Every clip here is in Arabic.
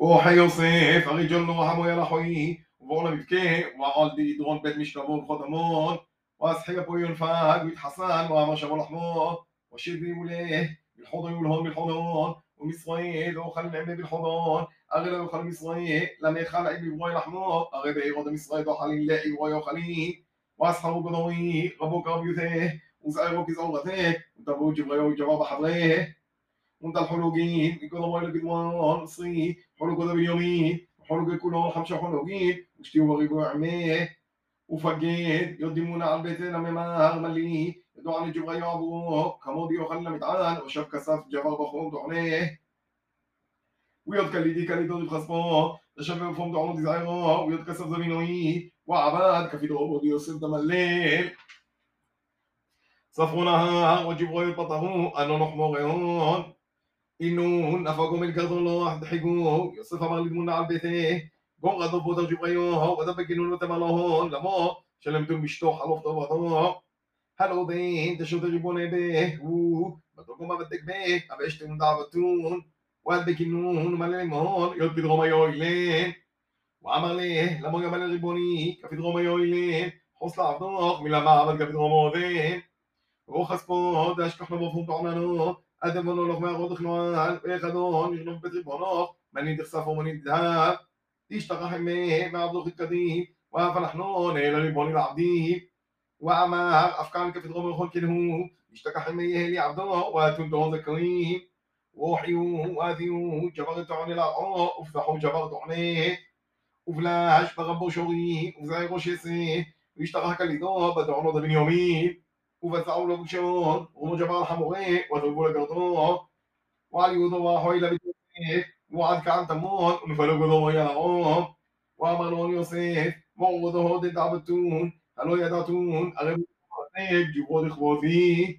אורחי יוסף, הרי ג'ון לא רחמו יאללה חוי, ובואו למבכה, ועוד ידרון בית משכבו ובחוד עמון, ואסחי אפו יונפג, ויתחסן, ואמר שבו לחמו, ושיר בימולה, בלחודון ולהון בלחודון, ומישראל לא אוכל נעמה בלחודון, הרי לא יאכל מישראל, למה יאכל עיב לברוי לחמו, הרי בעירות המשרד לא אוכלים לעברי אוכלים, ואסחרו בנורי, רבו קרב יותה, וזערו כזעור רזה, ותבואו ג'בריו וג'בר בחברי, وانت الحلوقين يقول الله لك دوان صي حلوق ذا باليومين حلوق كلهم خمسة حلوقين وشتيو بغيبو عميه وفقد يقدمون على البيتين ممار ملي يدعو عن جبريل يعبو كمودي يخلى متعان وشاف كساف جبر بخوم دعنيه ويد كليدي كليدو بخصمو تشبه فهم دعنو دي زعيرو ويد كسف زمينوي وعباد كفي دعو يوسف دم الليل. صفونها وجبريل بطهو أنو نحمرهون إنون أفاقوا من كرضو ضحكوا يوسف أمر لدمونا على بيته قوم غضب بودر جبريل ودبكنون وتملهون لما شلمتم بشتوح حلوف طبطو هلو بين تشوف تجيبون به بدكم ما بدك بيك أبشتم دعوتون وأدبك النون ملمون يد بدغم يويلين وعمر ليه. لما جمال الربوني كفي دغم يويلين حصل عبدوك من لما عمل كفي دغم وذين روخ سبود أشكح نبوفهم طعنانو أدم ونو لغم يغود خنوان ويخدون يغنب بتربونو مني تخسف ومني تذهب تشتغى حمي مع عبدوك القديم وفنحنون إلى ربوني العبدين وأما أفكار كيف تغمر خل كنهو اشتكى حميه لي عبده واتندون ذكرين وحيو واذيو جبرت عن الأرعاء وفتحوا جبرت عنيه وفلاش بغبو شوري وزاي روشيسي واشتغى كاليدو بدعونو ذا بن يومين ובצעו לו בשמון, ומג'בר חמורי, ותרגו לגרדו, ועל יהודו ואחוי לבית ועד כאן תמון, ולפלוג אותו היה לרום, ואמר לו יוסף, ועודו דתעבתון, הלא ידעתון, הרי מתחזק גברו לכבודי,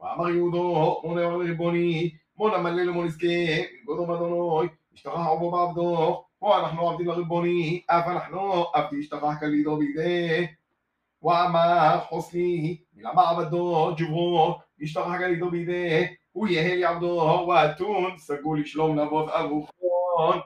ואמר יהודו, מונה אמר ריבוני, מונה מלא למון יזכה, גודו באדוני, השתכח עובו בעבדו, פה אנחנו עבדים לריבוני, אף אנחנו עבדי השתכח כלידו בידי. Guamá, Hosni, Milamabado, Juvô, Ishtahagalido Bide, Uyeheliabdo, Watun, Sagul Shlom Navot Avuchon.